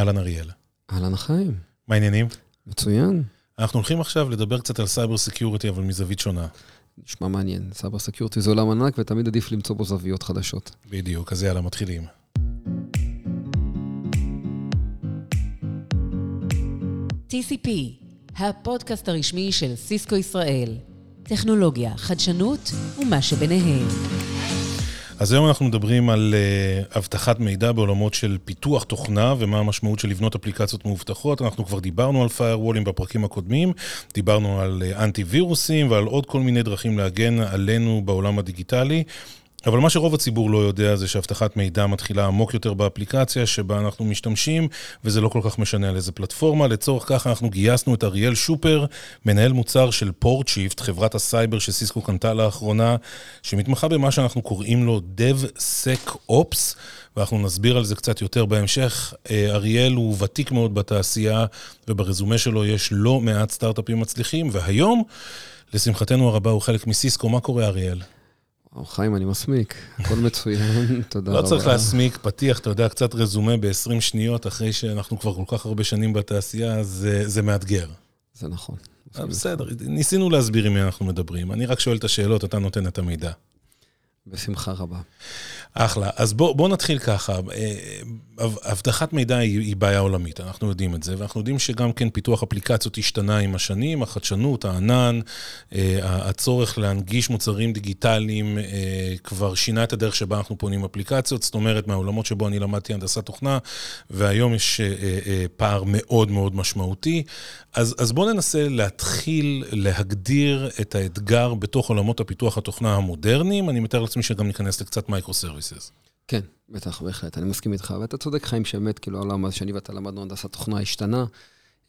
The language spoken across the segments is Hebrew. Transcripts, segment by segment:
אהלן אריאל. אהלן חיים. מה העניינים? מצוין. אנחנו הולכים עכשיו לדבר קצת על cyber security, אבל מזווית שונה. נשמע מעניין. cyber security זה עולם ענק, ותמיד עדיף למצוא בו זוויות חדשות. בדיוק, אז יאללה, מתחילים. TCP, הפודקאסט הרשמי של סיסקו ישראל. טכנולוגיה, חדשנות ומה שביניהם. אז היום אנחנו מדברים על אה, אבטחת מידע בעולמות של פיתוח תוכנה ומה המשמעות של לבנות אפליקציות מאובטחות. אנחנו כבר דיברנו על firewall ים בפרקים הקודמים, דיברנו על אה, אנטי וירוסים ועל עוד כל מיני דרכים להגן עלינו בעולם הדיגיטלי. אבל מה שרוב הציבור לא יודע זה שאבטחת מידע מתחילה עמוק יותר באפליקציה שבה אנחנו משתמשים, וזה לא כל כך משנה על איזה פלטפורמה. לצורך כך אנחנו גייסנו את אריאל שופר, מנהל מוצר של Portshift, חברת הסייבר שסיסקו קנתה לאחרונה, שמתמחה במה שאנחנו קוראים לו DevSecOps, ואנחנו נסביר על זה קצת יותר בהמשך. אה, אריאל הוא ותיק מאוד בתעשייה, וברזומה שלו יש לא מעט סטארט-אפים מצליחים, והיום, לשמחתנו הרבה, הוא חלק מסיסקו. מה קורה, אריאל? חיים, אני מסמיק, הכל מצוין, תודה רבה. לא צריך להסמיק, פתיח, אתה יודע, קצת רזומה ב-20 שניות, אחרי שאנחנו כבר כל כך הרבה שנים בתעשייה, זה, זה מאתגר. זה נכון. בסדר, ניסינו להסביר עם מי אנחנו מדברים. אני רק שואל את השאלות, אתה נותן את המידע. בשמחה רבה. אחלה. אז בואו בוא נתחיל ככה. אה, אבטחת מידע היא, בעיה עולמית, אנחנו יודעים את זה, ואנחנו יודעים שגם כן פיתוח אפליקציות השתנה עם השנים, החדשנות, הענן, אה, הצורך להנגיש מוצרים דיגיטליים אה, כבר שינה את הדרך שבה אנחנו פונים אפליקציות, זאת אומרת, מהעולמות שבו אני למדתי הנדסת תוכנה, והיום יש פער מאוד מאוד משמעותי. אז, אז בואו ננסה להתחיל להגדיר את האתגר בתוך עולמות הפיתוח התוכנה המודרניים. אני מתאר לעצמי שגם ניכנס לקצת microservices. כן, בטח, בהחלט, אני מסכים איתך. ואתה צודק, חיים, שבאמת, כאילו, העולם הזה שאני ואתה למדנו הנדסת תוכנה השתנה.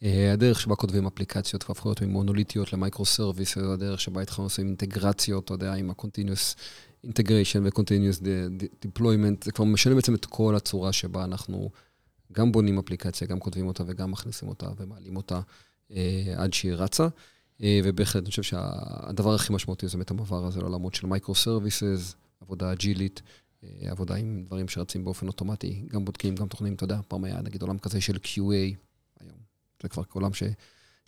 אה, הדרך שבה כותבים אפליקציות והפכו להיות ממונוליטיות ל microservices, הדרך שבה התחלנו לעשות אינטגרציות, אתה יודע, עם ה-continuous integration ו-continuous deployment, זה כבר משנה בעצם את כל הצורה שבה אנחנו גם בונים אפליקציה, גם כותבים אותה וגם מכניסים אותה ומעלים אותה אה, עד שהיא רצה. אה, ובהחלט, אני חושב שהדבר הכי משמעותי זה באמת המעבר הזה לעולמות של microservices, עבודה אג'ילית, אה, עבודה עם דברים שרצים באופן אוטומטי, גם בודקים, גם תוכנים, אתה יודע, פעם היה נגיד עולם כזה של QA, היום. זה כבר עולם ש...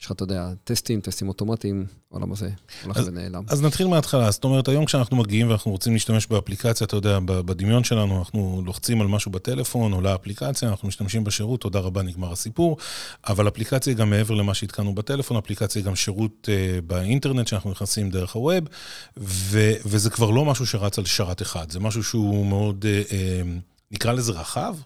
יש לך, אתה יודע, טסטים, טסטים אוטומטיים, העולם הזה הולך ונעלם. אז נתחיל מההתחלה. זאת אומרת, היום כשאנחנו מגיעים ואנחנו רוצים להשתמש באפליקציה, אתה יודע, בדמיון שלנו, אנחנו לוחצים על משהו בטלפון, עולה אפליקציה, אנחנו משתמשים בשירות, תודה רבה, נגמר הסיפור. אבל אפליקציה היא גם מעבר למה שהתקנו בטלפון, אפליקציה היא גם שירות uh, באינטרנט, שאנחנו נכנסים דרך הווב, ו- וזה כבר לא משהו שרץ על שרת אחד, זה משהו שהוא מאוד, uh, uh, נקרא לזה רחב.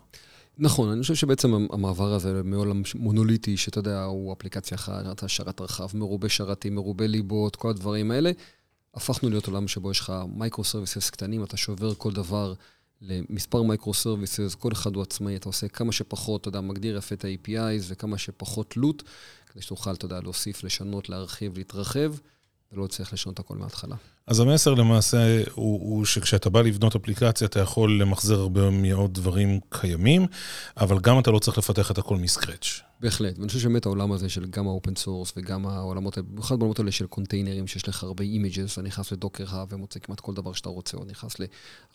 נכון, אני חושב שבעצם המעבר הזה מעולם מונוליטי, שאתה יודע, הוא אפליקציה אחת, שרת רחב, מרובה שרתים, מרובה ליבות, כל הדברים האלה, הפכנו להיות עולם שבו יש לך microservices קטנים, אתה שובר כל דבר למספר microservices, כל אחד הוא עצמאי, אתה עושה כמה שפחות, אתה יודע, מגדיר יפה את ה-APIs וכמה שפחות לוט, כדי שתוכל, אתה יודע, להוסיף, לשנות, להרחיב, להתרחב. ולא צריך לשנות הכל מההתחלה. אז המסר למעשה הוא, הוא שכשאתה בא לבנות אפליקציה, אתה יכול למחזר הרבה מאוד דברים קיימים, אבל גם אתה לא צריך לפתח את הכל מ scratch. בהחלט, ואני חושב שבאמת העולם הזה של גם ה open source וגם העולמות, במיוחד בעולמות האלה של קונטיינרים, שיש לך הרבה images, אתה נכנס ל Docker Hub ומוצא כמעט כל דבר שאתה רוצה, או נכנס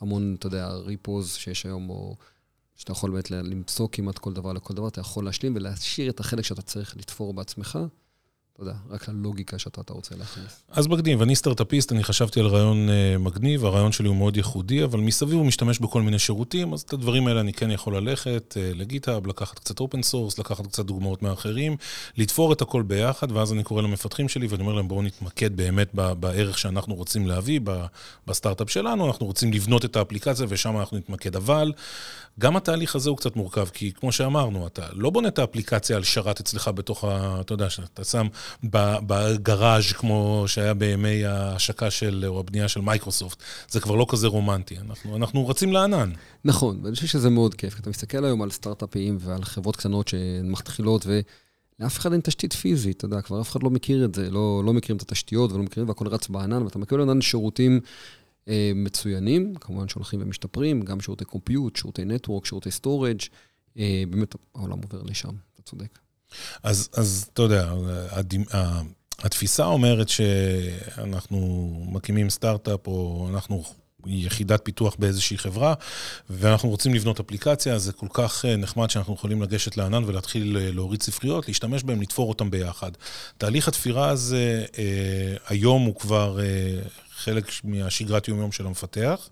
להמון, אתה יודע, repos שיש היום, או שאתה יכול באמת למצוא כמעט כל דבר לכל דבר, אתה יכול להשלים ולהשאיר את החלק שאתה צריך לתפור בעצמך. אתה יודע, רק ללוגיקה שאתה אתה רוצה להכניס. אז מגניב, אני סטארט-אפיסט, אני חשבתי על רעיון אה, מגניב, הרעיון שלי הוא מאוד ייחודי, אבל מסביב הוא משתמש בכל מיני שירותים, אז את הדברים האלה אני כן יכול ללכת אה, ל GitHub, לקחת קצת open source, לקחת קצת דוגמאות מאחרים, לתפור את הכל ביחד, ואז אני קורא למפתחים שלי ואני אומר להם, בואו נתמקד באמת בערך שאנחנו רוצים להביא בסטארט-אפ שלנו, אנחנו רוצים לבנות את האפליקציה ושם אנחנו נתמקד, אבל גם התהליך הזה הוא קצת מורכב, כי כמו שאמרנו, אתה לא בונה את האפליקציה על שרת אצלך בתוך ה... אתה יודע, שאתה שם בגראז' כמו שהיה בימי ההשקה של, או הבנייה של מייקרוסופט. זה כבר לא כזה רומנטי, אנחנו, אנחנו רצים לענן. נכון, ואני חושב שזה מאוד כיף, אתה מסתכל היום על סטארט-אפים ועל חברות קטנות שמתחילות, ולאף אחד אין תשתית פיזית, אתה יודע, כבר אף אחד לא מכיר את זה, לא, לא מכירים את התשתיות ולא מכירים, והכל רץ בענן, ואתה מקבל ענן שירותים אה, מצוינים, כמובן שהולכים ומשתפרים, גם שירותי compute, שירותי network, שירותי storage, אה, באמת העולם עובר לשם, אתה צודק. אז, אז אתה יודע, התפיסה אומרת שאנחנו מקימים סטארט-אפ, או אנחנו יחידת פיתוח באיזושהי חברה, ואנחנו רוצים לבנות אפליקציה, זה כל כך אה, נחמד שאנחנו יכולים לגשת לענן ולהתחיל אה, להוריד ספריות, להשתמש בהם, לתפור אותם ביחד. תהליך התפירה הזה, אה, היום הוא כבר חלק מהשגרת יום-יום של המפתח.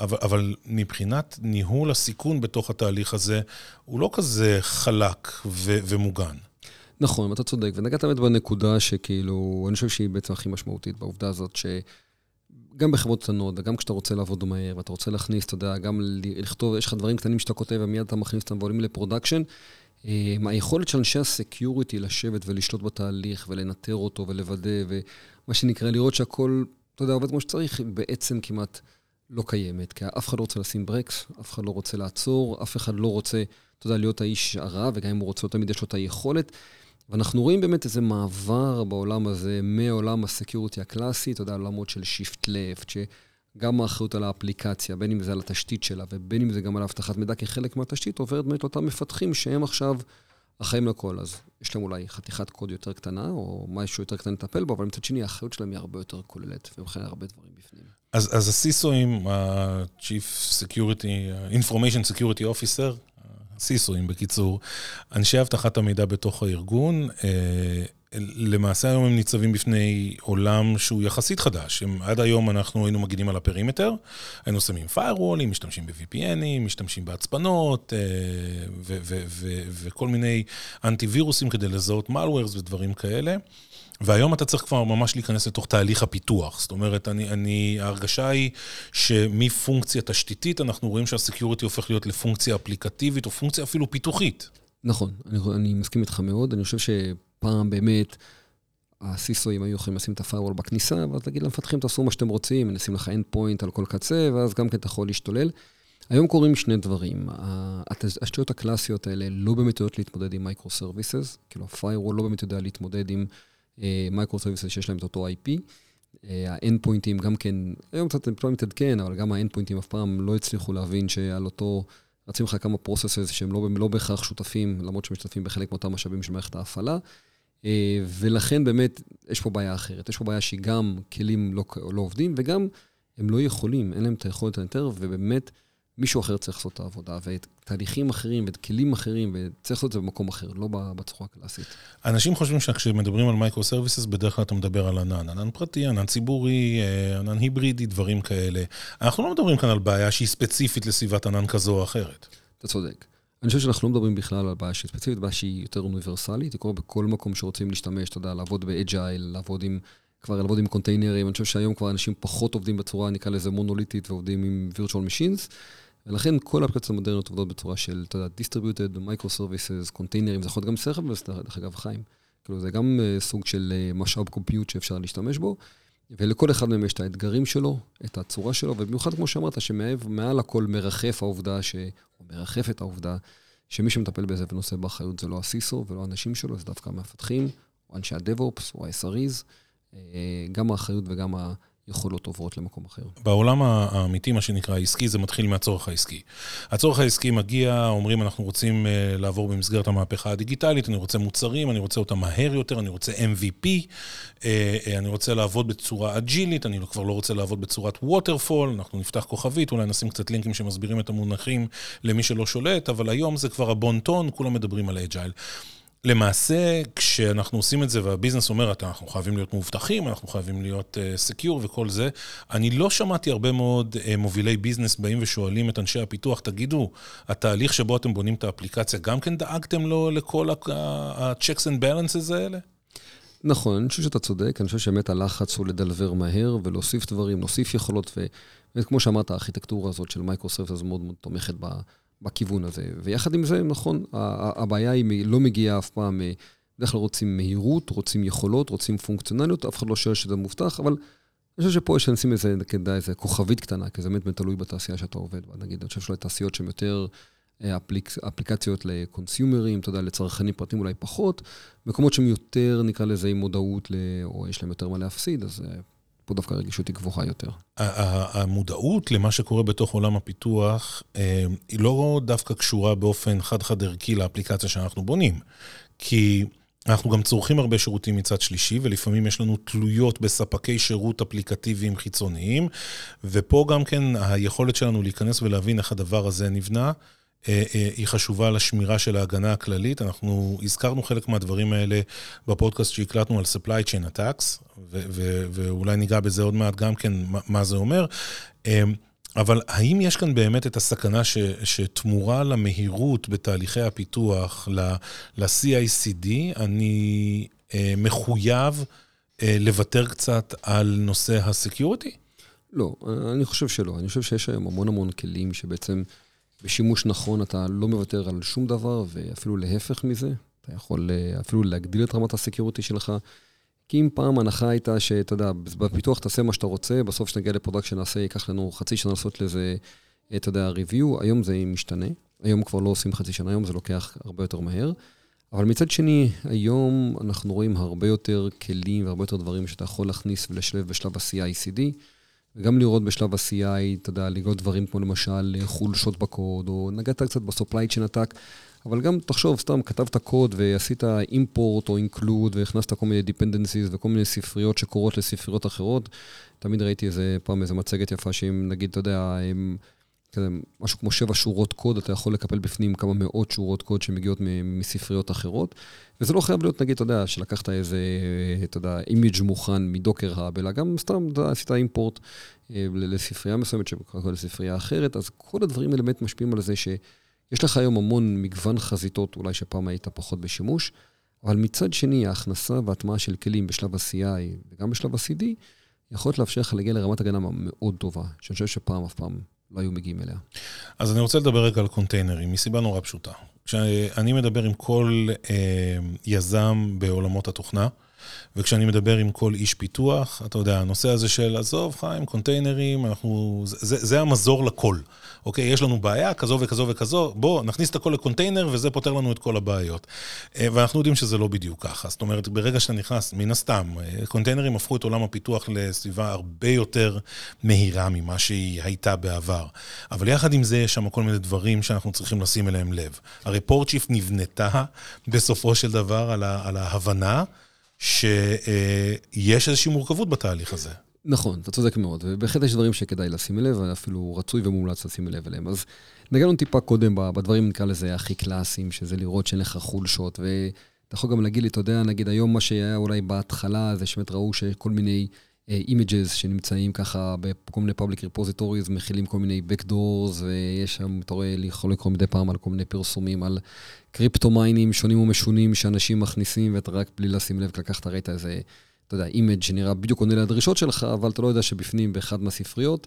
אבל, אבל מבחינת ניהול הסיכון בתוך התהליך הזה, הוא לא כזה חלק ו- ומוגן. נכון, אתה צודק, ונגעת באמת בנקודה שכאילו, אני חושב שהיא בעצם הכי משמעותית בעובדה הזאת, שגם בחברות קטנות, וגם כשאתה רוצה לעבוד מהר, ואתה רוצה להכניס, אתה יודע, גם לכתוב, יש לך דברים קטנים שאתה כותב, ומיד אתה מכניס אותם ועולים ל production, אה, היכולת של אנשי ה security לשבת ולשלוט בתהליך ולנטר אותו ולוודא, ומה שנקרא, לראות שהכל, אתה יודע, עובד כמו שצריך, בעצם כמעט לא קיימת. כי אף אחד לא רוצה לשים ברקס, אף אחד לא רוצה לעצור, אף אחד לא רוצה, אתה יודע, להיות האיש הרע, וגם אם הוא רוצה, תמיד יש לו את היכולת. ואנחנו רואים באמת איזה מעבר בעולם הזה, מעולם ה security הקלאסי, אתה יודע, עולמות של shift left, שגם האחריות על האפליקציה, בין אם זה על התשתית שלה ובין אם זה גם על אבטחת מידע כחלק מהתשתית, עוברת באמת לאותם מפתחים שהם עכשיו האחראים לכל. אז יש להם אולי חתיכת קוד יותר קטנה, או משהו יותר קטן לטפל בו, אבל מצד שני, האחריות שלהם היא הרבה יותר כוללת, ובכן הרבה דברים בפנים. אז, אז הסיסואים, ה-Chief Security, Information Security Officer, סיסואים בקיצור, אנשי אבטחת המידע בתוך הארגון, אה, למעשה היום הם ניצבים בפני עולם שהוא יחסית חדש. הם, עד היום אנחנו היינו מגינים על הפרימטר, היינו שמים firewallים, משתמשים ב-VPNים, משתמשים בהצפנות אה, וכל מיני אנטי-וירוסים כדי לזהות malwares ודברים כאלה. והיום אתה צריך כבר ממש להיכנס לתוך תהליך הפיתוח. זאת אומרת, אני, אני, ההרגשה היא שמפונקציה תשתיתית, אנחנו רואים שה security הופך להיות לפונקציה אפליקטיבית, או פונקציה אפילו פיתוחית. נכון, אני, אני מסכים איתך מאוד. אני חושב שפעם באמת, ה CISO ים היו יכולים לשים את ה firewall בכניסה, ואז להגיד למפתחים, תעשו מה שאתם רוצים, נשים לך endpoint על כל קצה, ואז גם כן אתה יכול להשתולל. היום קורים שני דברים. התשתיות הקלאסיות האלה לא באמת יודעות להתמודד עם microservices, כאילו ה-firewall לא באמת יודע להתמודד עם microservices שיש להם את אותו IP. ה endpoint ים גם כן, היום קצת פתאום מתעדכן, אבל גם endpoint ים אף פעם לא הצליחו להבין שעל אותו, רצים לך כמה processes שהם לא, לא בהכרח שותפים, למרות שהם משתתפים בחלק מאותם משאבים של מערכת ההפעלה. אה, ולכן באמת יש פה בעיה אחרת. יש פה בעיה שהיא גם כלים לא, לא עובדים, וגם הם לא יכולים, אין להם את היכולת היותר, ובאמת, מישהו אחר צריך לעשות את העבודה, ואת תהליכים אחרים, ואת כלים אחרים, וצריך לעשות את זה במקום אחר, לא בצורה הקלאסית. אנשים חושבים שכשמדברים על microservices, בדרך כלל אתה מדבר על ענן. ענן פרטי, ענן ציבורי, אה, ענן היברידי, דברים כאלה. אנחנו לא מדברים כאן על בעיה שהיא ספציפית לסביבת ענן כזו או אחרת. אתה צודק. אני חושב שאנחנו לא מדברים בכלל על בעיה שהיא ספציפית, בעיה שהיא יותר אוניברסלית, היא קורה בכל מקום שרוצים להשתמש, אתה יודע, לעבוד ב agile, לעבוד עם, כבר לעבוד עם קונטיינרים. אני חושב שהיום כבר אנשים פחות עובדים בצורה, נקרא לזה מונוליטית, ועובדים עם virtual machines. ולכן כל האפליקציות המודרניות עובדות בצורה של, אתה יודע, distributed, microservices, קונטיינרים, זה יכול להיות גם serverless, דרך אגב, חיים. כאילו, זה גם uh, סוג של uh, משאב קומפיוט שאפשר להשתמש בו, ולכל אחד מהם יש את האתגרים שלו, את הצורה שלו, ובמיוחד, כמו שאמרת, שמעל הכל מרחף העובדה, ש... או מרחפת העובדה, שמי שמטפל בזה ונושא באחריות זה לא הסיסו ולא האנשים שלו, זה דווקא המפתחים, או אנשי ה-DevOps, או ה-SREs, אה, גם האחריות וגם ה... יכולות עוברות למקום אחר. בעולם האמיתי, מה שנקרא העסקי, זה מתחיל מהצורך העסקי. הצורך העסקי מגיע, אומרים, אנחנו רוצים אה, לעבור במסגרת המהפכה הדיגיטלית, אני רוצה מוצרים, אני רוצה אותם מהר יותר, אני רוצה MVP, אה, אה, אני רוצה לעבוד בצורה אג'ילית, אני כבר לא רוצה לעבוד בצורת waterfall, אנחנו נפתח כוכבית, אולי נשים קצת לינקים שמסבירים את המונחים למי שלא שולט, אבל היום זה כבר הבון-טון, כולם מדברים על agile. למעשה, כשאנחנו עושים את זה וה business אומר, אנחנו חייבים להיות מאובטחים, אנחנו חייבים להיות secure אה, וכל זה, אני לא שמעתי הרבה מאוד אה, מובילי business באים ושואלים את אנשי הפיתוח, תגידו, התהליך שבו אתם בונים את האפליקציה, גם כן דאגתם לו לכל ה-checks and balances האלה? נכון, אני חושב שאתה צודק, אני חושב שבאמת הלחץ הוא לדלבר מהר ולהוסיף דברים, להוסיף יכולות, וכמו שאמרת, הארכיטקטורה הזאת של microservices מאוד מאוד תומכת ב... בכיוון הזה. ויחד עם זה, נכון, הבעיה היא לא מגיעה אף פעם, אה, בדרך כלל רוצים מהירות, רוצים יכולות, רוצים פונקציונליות, אף אחד לא שואל שזה מאובטח, אבל אני חושב שפה יש לשים איזה, כדאי, איזה כוכבית קטנה, כי זה באמת תלוי בתעשייה שאתה עובד בה. נגיד, אני חושב שאולי תעשיות שהן יותר אה, אפליק, אפליקציות לקונסיומרים, אתה יודע, לצרכנים פרטים אולי פחות, מקומות שהן יותר, נקרא לזה, עם מודעות, ל, או יש להם יותר מה להפסיד, אז אה, פה דווקא הרגישות היא גבוהה יותר. המודעות למה שקורה בתוך עולם הפיתוח אה, היא לא דווקא קשורה באופן חד-חד ערכי לאפליקציה שאנחנו בונים. כי אנחנו גם צורכים הרבה שירותים מצד שלישי, ולפעמים יש לנו תלויות בספקי שירות אפליקטיביים חיצוניים, ופה גם כן היכולת שלנו להיכנס ולהבין איך הדבר הזה נבנה. אה, אה, היא חשובה לשמירה של ההגנה הכללית. אנחנו הזכרנו חלק מהדברים האלה בפודקאסט שהקלטנו על supply chain attacks, ואולי ניגע בזה עוד מעט גם כן, מה זה אומר. אה, אבל האם יש כאן באמת את הסכנה ש, שתמורה למהירות בתהליכי הפיתוח, ל-CICD, אני אה, מחויב אה, לוותר קצת על נושא הסקיוריטי? לא, אני חושב שלא. אני חושב שיש היום המון המון כלים שבעצם בשימוש נכון אתה לא מוותר על שום דבר, ואפילו להפך מזה. אתה יכול אה, אפילו להגדיל את רמת ה security שלך. כי אם פעם ההנחה הייתה שאתה יודע, בפיתוח תעשה מה שאתה רוצה, בסוף כשנגיע ל production נעשה, ייקח לנו חצי שנה לעשות לזה, אתה יודע, review, היום זה משתנה. היום כבר לא עושים חצי שנה, היום זה לוקח הרבה יותר מהר. אבל מצד שני, היום אנחנו רואים הרבה יותר כלים והרבה יותר דברים שאתה יכול להכניס ולשלב בשלב ה-CI-CD, וגם לראות בשלב ה-CI, אתה יודע, לראות דברים כמו למשל חולשות בקוד, או נגעת קצת ב-supply chain attack. אבל גם תחשוב, סתם כתבת קוד ועשית אימפורט או אינקלוד והכנסת כל מיני dependencies וכל מיני ספריות שקורות לספריות אחרות. תמיד ראיתי איזה פעם איזה מצגת יפה שאם נגיד, אתה יודע. כזה, משהו כמו שבע שורות קוד, אתה יכול לקפל בפנים כמה מאות שורות קוד שמגיעות מספריות אחרות. וזה לא חייב להיות, נגיד, אתה יודע, שלקחת איזה, אתה יודע, אימיג' מוכן מדוקר האב, אלא גם סתם, אתה עשית אימפורט אה, לספרייה מסוימת, שקוראים לספרייה אחרת, אז כל הדברים האלה באמת משפיעים על זה ש... יש לך היום המון מגוון חזיתות, אולי שפעם היית פחות בשימוש, אבל מצד שני, ההכנסה וההטמעה של כלים בשלב ה-CI וגם בשלב ה-CD, יכולות לאפשר לך להגיע לרמת הגנה מאוד טובה, שאני חושב שפעם אף פעם לא היו מגיעים אליה. אז אני רוצה לדבר רגע על קונטיינרים, מסיבה נורא פשוטה. כשאני מדבר עם כל אה, יזם בעולמות התוכנה, וכשאני מדבר עם כל איש פיתוח, אתה יודע, הנושא הזה של, עזוב, חיים, קונטיינרים, אנחנו, זה, זה המזור לכל. אוקיי, יש לנו בעיה כזו וכזו וכזו, בוא, נכניס את הכל לקונטיינר וזה פותר לנו את כל הבעיות. אה, ואנחנו יודעים שזה לא בדיוק ככה. זאת אומרת, ברגע שאתה נכנס, מן הסתם, אה, קונטיינרים הפכו את עולם הפיתוח לסביבה הרבה יותר מהירה ממה שהיא הייתה בעבר. אבל יחד עם זה, יש שם כל מיני דברים שאנחנו צריכים לשים אליהם לב. הרי פורטשיפט נבנתה בסופו של דבר על, ה, על ההבנה. שיש איזושהי מורכבות בתהליך הזה. נכון, אתה צודק מאוד, ובהחלט יש דברים שכדאי לשים לב, ואפילו רצוי ומומלץ לשים לב אליהם. אז נגענו טיפה קודם בדברים, נקרא לזה, הכי קלאסיים, שזה לראות שאין לך חולשות, ואתה יכול גם להגיד לי, אתה יודע, נגיד היום מה שהיה אולי בהתחלה, זה שבאמת ראו שכל מיני images אה, שנמצאים ככה בכל מיני public repositories, מכילים כל מיני backdoors, ויש שם, אתה רואה, יכול לקרוא מדי פעם על כל מיני פרסומים, על קריפטומיינרים שונים ומשונים שאנשים מכניסים, ואתה רק בלי לשים לב, לקחת ראית איזה... אתה יודע, image שנראה בדיוק עונה לדרישות שלך, אבל אתה לא יודע שבפנים, באחד מהספריות,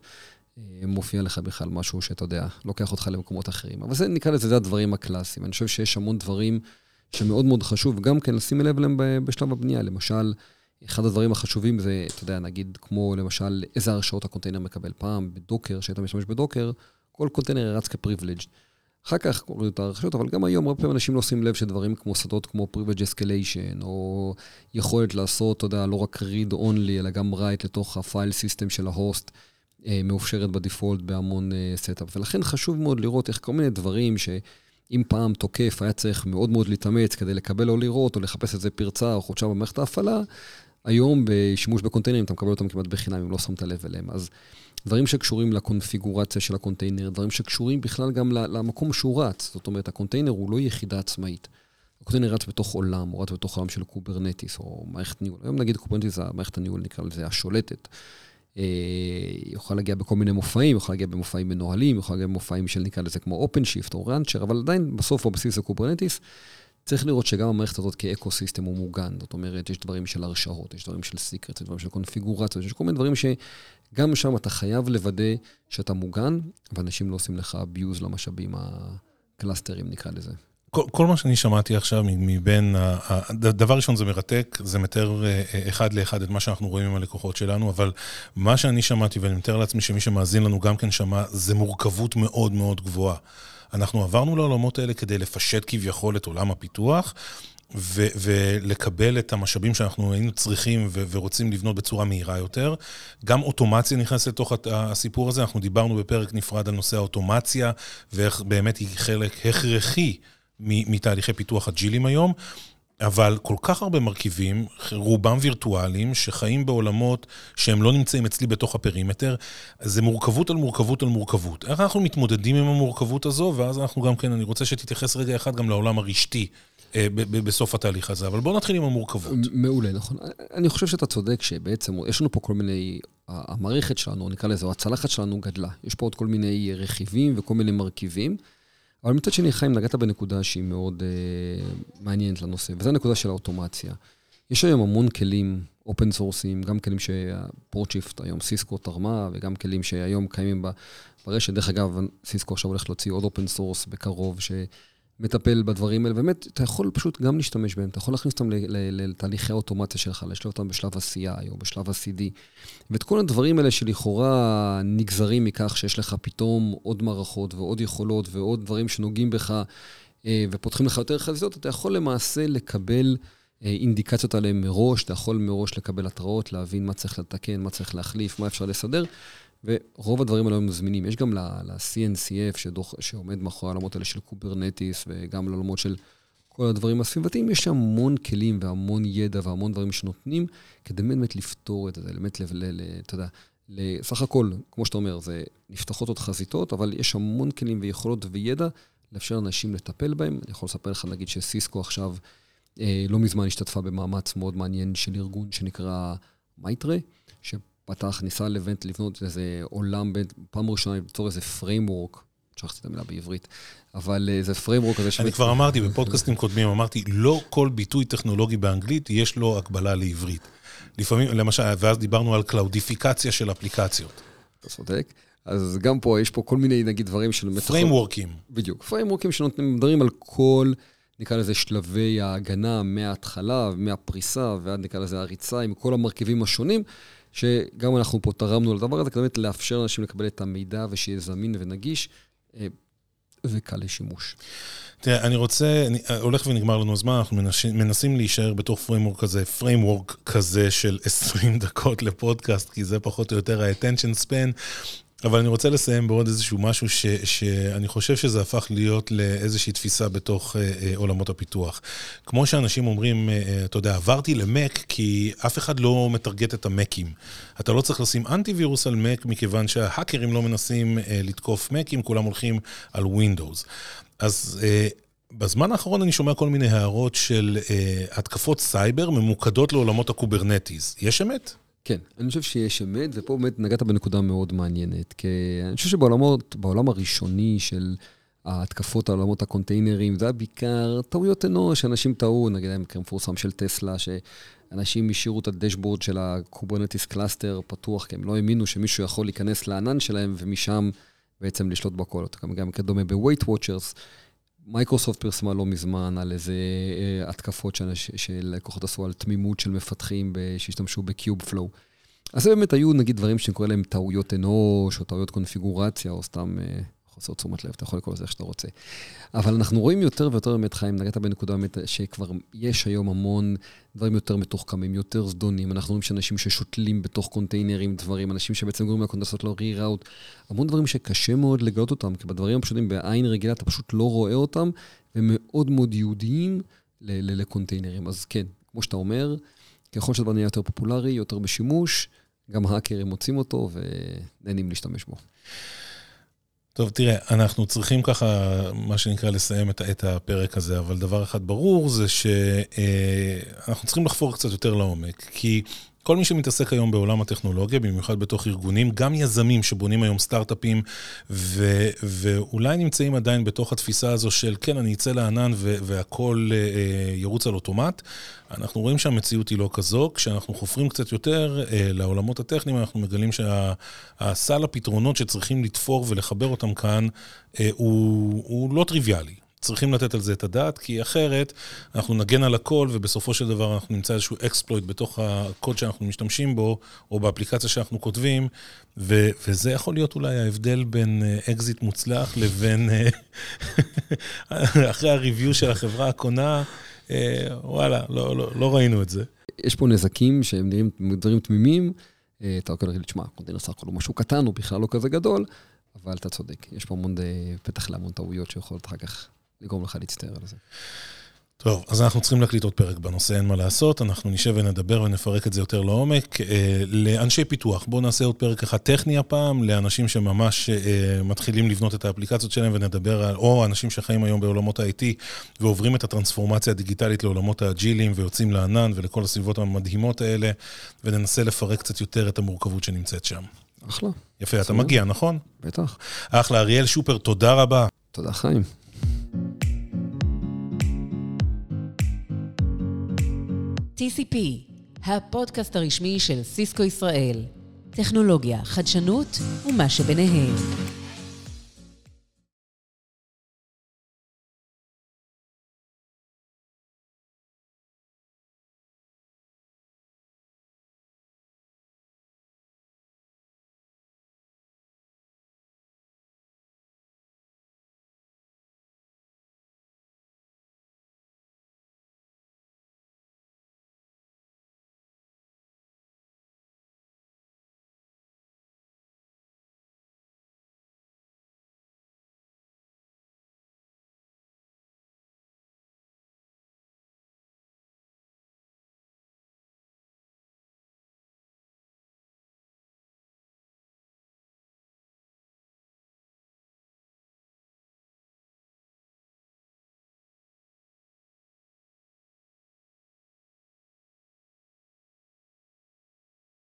אה, מופיע לך בכלל משהו שאתה יודע, לוקח אותך למקומות אחרים. אבל זה, נקרא לזה, זה הדברים הקלאסיים. אני חושב שיש המון דברים שמאוד מאוד חשוב גם כן לשים לב אליהם בשלב הבנייה. למשל, אחד הדברים החשובים זה, אתה יודע, נגיד, כמו למשל, איזה הרשאות הקונטיינר מקבל פעם, ב Docker, שהיית משתמש ב Docker, כל קונטיינר רץ כ privileged. אחר כך קוראים את הרכישות, אבל גם היום הרבה פעמים אנשים לא שמים לב שדברים כמו שדות כמו privilege escalation, או יכולת לעשות, אתה יודע, לא רק read only, אלא גם write לתוך ה file system של ה host, אה, מאופשרת ב default בהמון setups. אה, ולכן חשוב מאוד לראות איך כל מיני דברים שאם פעם תוקף היה צריך מאוד מאוד להתאמץ כדי לקבל או לראות, או לחפש איזה פרצה או חולשה במערכת ההפעלה, היום בשימוש בקונטיינרים אתה מקבל אותם כמעט בחינם אם לא שמת לב אליהם. אז דברים שקשורים לקונפיגורציה של הקונטיינר, דברים שקשורים בכלל גם למקום שהוא רץ. זאת אומרת, הקונטיינר הוא לא יחידה עצמאית. הקונטיינר רץ בתוך עולם, הוא רץ בתוך עולם של Kubernetes או מערכת ניהול. היום נגיד Kubernetes מערכת הניהול, נקרא לזה השולטת. אה, יכול להגיע בכל מיני מופעים, יכול להגיע במופעים מנוהלים, יכול להגיע במופעים של נקרא לזה כמו OpenShift או Rancher, אבל עדיין בסוף בבסיס זה Kubernetes. צריך לראות שגם המערכת הזאת כ ecosystem הוא מוגן. זאת אומרת, יש דברים של הרשאות, יש דברים של secrets, יש דברים של קונפיגורציות, יש כל מיני דברים שגם שם אתה חייב לוודא שאתה מוגן, ואנשים לא עושים לך abuse למשאבים הקלאסטרים, נקרא לזה. כל, כל מה שאני שמעתי עכשיו מבין, דבר ראשון זה מרתק, זה מתאר אה, אחד לאחד את מה שאנחנו רואים עם הלקוחות שלנו, אבל מה שאני שמעתי, ואני מתאר לעצמי שמי שמאזין לנו גם כן שמע, זה מורכבות מאוד מאוד גבוהה. אנחנו עברנו לעולמות האלה כדי לפשט כביכול את עולם הפיתוח. ו- ולקבל את המשאבים שאנחנו היינו צריכים ו- ורוצים לבנות בצורה מהירה יותר. גם אוטומציה נכנסת לתוך הסיפור הזה, אנחנו דיברנו בפרק נפרד על נושא האוטומציה, ואיך באמת היא חלק הכרחי מתהליכי פיתוח אג'ילים היום. אבל כל כך הרבה מרכיבים, רובם וירטואליים, שחיים בעולמות שהם לא נמצאים אצלי בתוך ה perimeter, זה מורכבות על מורכבות על מורכבות. איך אנחנו מתמודדים עם המורכבות הזו, ואז אנחנו גם כן, אני רוצה שתתייחס רגע אחד גם לעולם הרשתי. אה, בסוף התהליך הזה, אבל בואו נתחיל עם המורכבות. מעולה, נכון. אני חושב שאתה צודק שבעצם יש לנו פה כל מיני, המערכת שלנו, נקרא לזה, או הצלחת שלנו גדלה. יש פה עוד כל מיני רכיבים וכל מיני מרכיבים. אבל מצד שני, חיים, נגעת בנקודה שהיא מאוד אה, מעניינת לנושא, וזו הנקודה של האוטומציה. יש היום המון כלים open source ים, גם כלים ש Portshift היום סיסקו תרמה, וגם כלים שהיום קיימים ברשת. דרך אגב, סיסקו עכשיו הולך להוציא עוד open source בקרוב, שמטפל בדברים האלה. באמת, אתה יכול פשוט גם להשתמש בהם, אתה יכול להכניס אותם לתהליכי האוטומציה שלך, לשלב אותם בשלב ה-CI או בשלב ה-CD. ואת כל הדברים האלה שלכאורה נגזרים מכך שיש לך פתאום עוד מערכות ועוד יכולות ועוד דברים שנוגעים בך אה, ופותחים לך יותר חזיתות, אתה יכול למעשה לקבל... אה, אינדיקציות עליהן מראש, אתה יכול מראש לקבל התראות, להבין מה צריך לתקן, מה צריך להחליף, מה אפשר לסדר, ורוב הדברים האלה הם זמינים. יש גם ל-CNCF שעומד מאחורי העולמות האלה של Kubernetes, וגם לעולמות של כל הדברים הסביבתיים, יש המון כלים והמון ידע והמון דברים שנותנים, כדי באמת לפתור את זה, באמת, אתה יודע, סך הכל, כמו שאתה אומר, זה נפתחות עוד חזיתות, אבל יש המון כלים ויכולות וידע לאפשר לאנשים לטפל בהם. אני יכול לספר לך, נגיד, שסיסקו עכשיו... אה, לא מזמן השתתפה במאמץ מאוד מעניין של ארגון שנקרא מייטרה, שפתח, ניסה לבנט לבנות איזה עולם, פעם ראשונה ליצור איזה framework, שכחתי את המילה בעברית, אבל איזה אה, framework כזה ש... אני כבר אמרתי בפודקאסטים קודמים, אמרתי, לא כל ביטוי טכנולוגי באנגלית יש לו הקבלה לעברית. לפעמים, למשל, ואז דיברנו על קלאודיפיקציה של אפליקציות. אתה צודק. אז גם פה, יש פה כל מיני, נגיד, דברים של... פריימוורקים. בדיוק, פריימוורקים שנותנים דברים על כל נקרא לזה שלבי ההגנה מההתחלה, מהפריסה ועד נקרא לזה הריצה עם כל המרכיבים השונים, שגם אנחנו פה תרמנו לדבר הזה, כדי באמת לאפשר לאנשים לקבל את המידע ושיהיה זמין ונגיש אה, וקל לשימוש. תראה, אני רוצה, אני, הולך ונגמר לנו הזמן, אנחנו מנסים, מנסים להישאר בתוך framework כזה, framework כזה של 20 דקות לפודקאסט, כי זה פחות או יותר ה-attention span. אבל אני רוצה לסיים בעוד איזשהו משהו ש, שאני חושב שזה הפך להיות לאיזושהי תפיסה בתוך אה, אה, עולמות הפיתוח. כמו שאנשים אומרים, אה, אה, אתה יודע, עברתי ל-Mac כי אף אחד לא מטרגט את המקים. אתה לא צריך לשים אנטיווירוס על Mac מכיוון שההאקרים לא מנסים אה, לתקוף מקים, כולם הולכים על Windows. אז... אה, בזמן האחרון אני שומע כל מיני הערות של אה, התקפות סייבר ממוקדות לעולמות ה-Kubernetes. יש אמת? כן, אני חושב שיש אמת, ופה באמת נגעת בנקודה מאוד מעניינת. כי אני חושב שבעולמות, בעולם הראשוני של ההתקפות על עולמות הקונטיינרים, זה היה בעיקר טעויות אנוש, אנשים טעו, נגיד היה מקרה מפורסם של טסלה, שאנשים השאירו את ה-dashboard של ה-Kubernetes cluster פתוח, כי הם לא האמינו שמישהו יכול להיכנס לענן שלהם, ומשם בעצם לשלוט בכל. גם מקרה דומה ב-Weight Watchers. מייקרוסופט פרסמה לא מזמן על איזה אה, התקפות שלקוחות עשו על תמימות של מפתחים שהשתמשו בקיוב פלואו. אז זה באמת היו נגיד דברים שקורא להם טעויות אנוש, או טעויות קונפיגורציה, או סתם אה, חוסר תשומת לב, אתה יכול לקרוא לזה איך שאתה רוצה. אבל אנחנו רואים יותר ויותר באמת, חיים, נגעת בנקודה באמת שכבר יש היום המון דברים יותר מתוחכמים, יותר זדונים. אנחנו רואים שאנשים ששותלים בתוך קונטיינרים דברים, אנשים שבעצם גורמים לקונדסות לא רי-ראוט, המון דברים שקשה מאוד לגלות אותם, כי בדברים הפשוטים בעין רגילה אתה פשוט לא רואה אותם, והם מאוד מאוד ייעודיים לקונטיינרים. אז כן, כמו שאתה אומר, ככל שהדבר נהיה יותר פופולרי, יותר בשימוש, גם האקרים מוצאים אותו ונהנים להשתמש בו. טוב, תראה, אנחנו צריכים ככה, מה שנקרא, לסיים את, את הפרק הזה, אבל דבר אחד ברור זה שאנחנו צריכים לחפור קצת יותר לעומק, כי כל מי שמתעסק היום בעולם הטכנולוגיה, במיוחד בתוך ארגונים, גם יזמים שבונים היום סטארט-אפים, ו- ואולי נמצאים עדיין בתוך התפיסה הזו של כן, אני אצא לענן ו- והכל אה, אה, ירוץ על אוטומט, אנחנו רואים שהמציאות היא לא כזו. כשאנחנו חופרים קצת יותר אה, לעולמות הטכניים, אנחנו מגלים שהסל הפתרונות שצריכים לתפור ולחבר אותם כאן, אה, הוא, הוא לא טריוויאלי. צריכים לתת על זה את הדעת, כי אחרת אנחנו נגן על הכל, ובסופו של דבר אנחנו נמצא איזשהו אקספלויט בתוך הקוד שאנחנו משתמשים בו, או באפליקציה שאנחנו כותבים, ו- וזה יכול להיות אולי ההבדל בין אקזיט אה, מוצלח לבין, אה, אחרי ה-review של החברה הקונה, אה, וואלה, לא, לא, לא ראינו את זה. יש פה נזקים שהם נראים דברים תמימים. אתה יכול להגיד, תשמע, קונטיינר סך הכל הוא משהו קטן, הוא בכלל לא כזה גדול, אבל אתה צודק, יש פה המון פתח להמון טעויות שיכולות אחר כך לגרום לך להצטער על זה. טוב, אז אנחנו צריכים להקליט עוד פרק בנושא, אין מה לעשות, אנחנו נשב ונדבר ונפרק את זה יותר לעומק. אה, לאנשי פיתוח, בואו נעשה עוד פרק אחד טכני הפעם, לאנשים שממש אה, מתחילים לבנות את האפליקציות שלהם ונדבר על, או אנשים שחיים היום בעולמות ה-IT ועוברים את הטרנספורמציה הדיגיטלית לעולמות האג'ילים ויוצאים לענן ולכל הסביבות המדהימות האלה, וננסה לפרק קצת יותר את המורכבות שנמצאת שם. אחלה. יפה, אתה מגיע, נכון? בטח. אחלה, אריאל שופר, תודה רבה. תודה, חיים. TCP, הפודקאסט הרשמי של סיסקו ישראל. טכנולוגיה, חדשנות ומה שביניהם.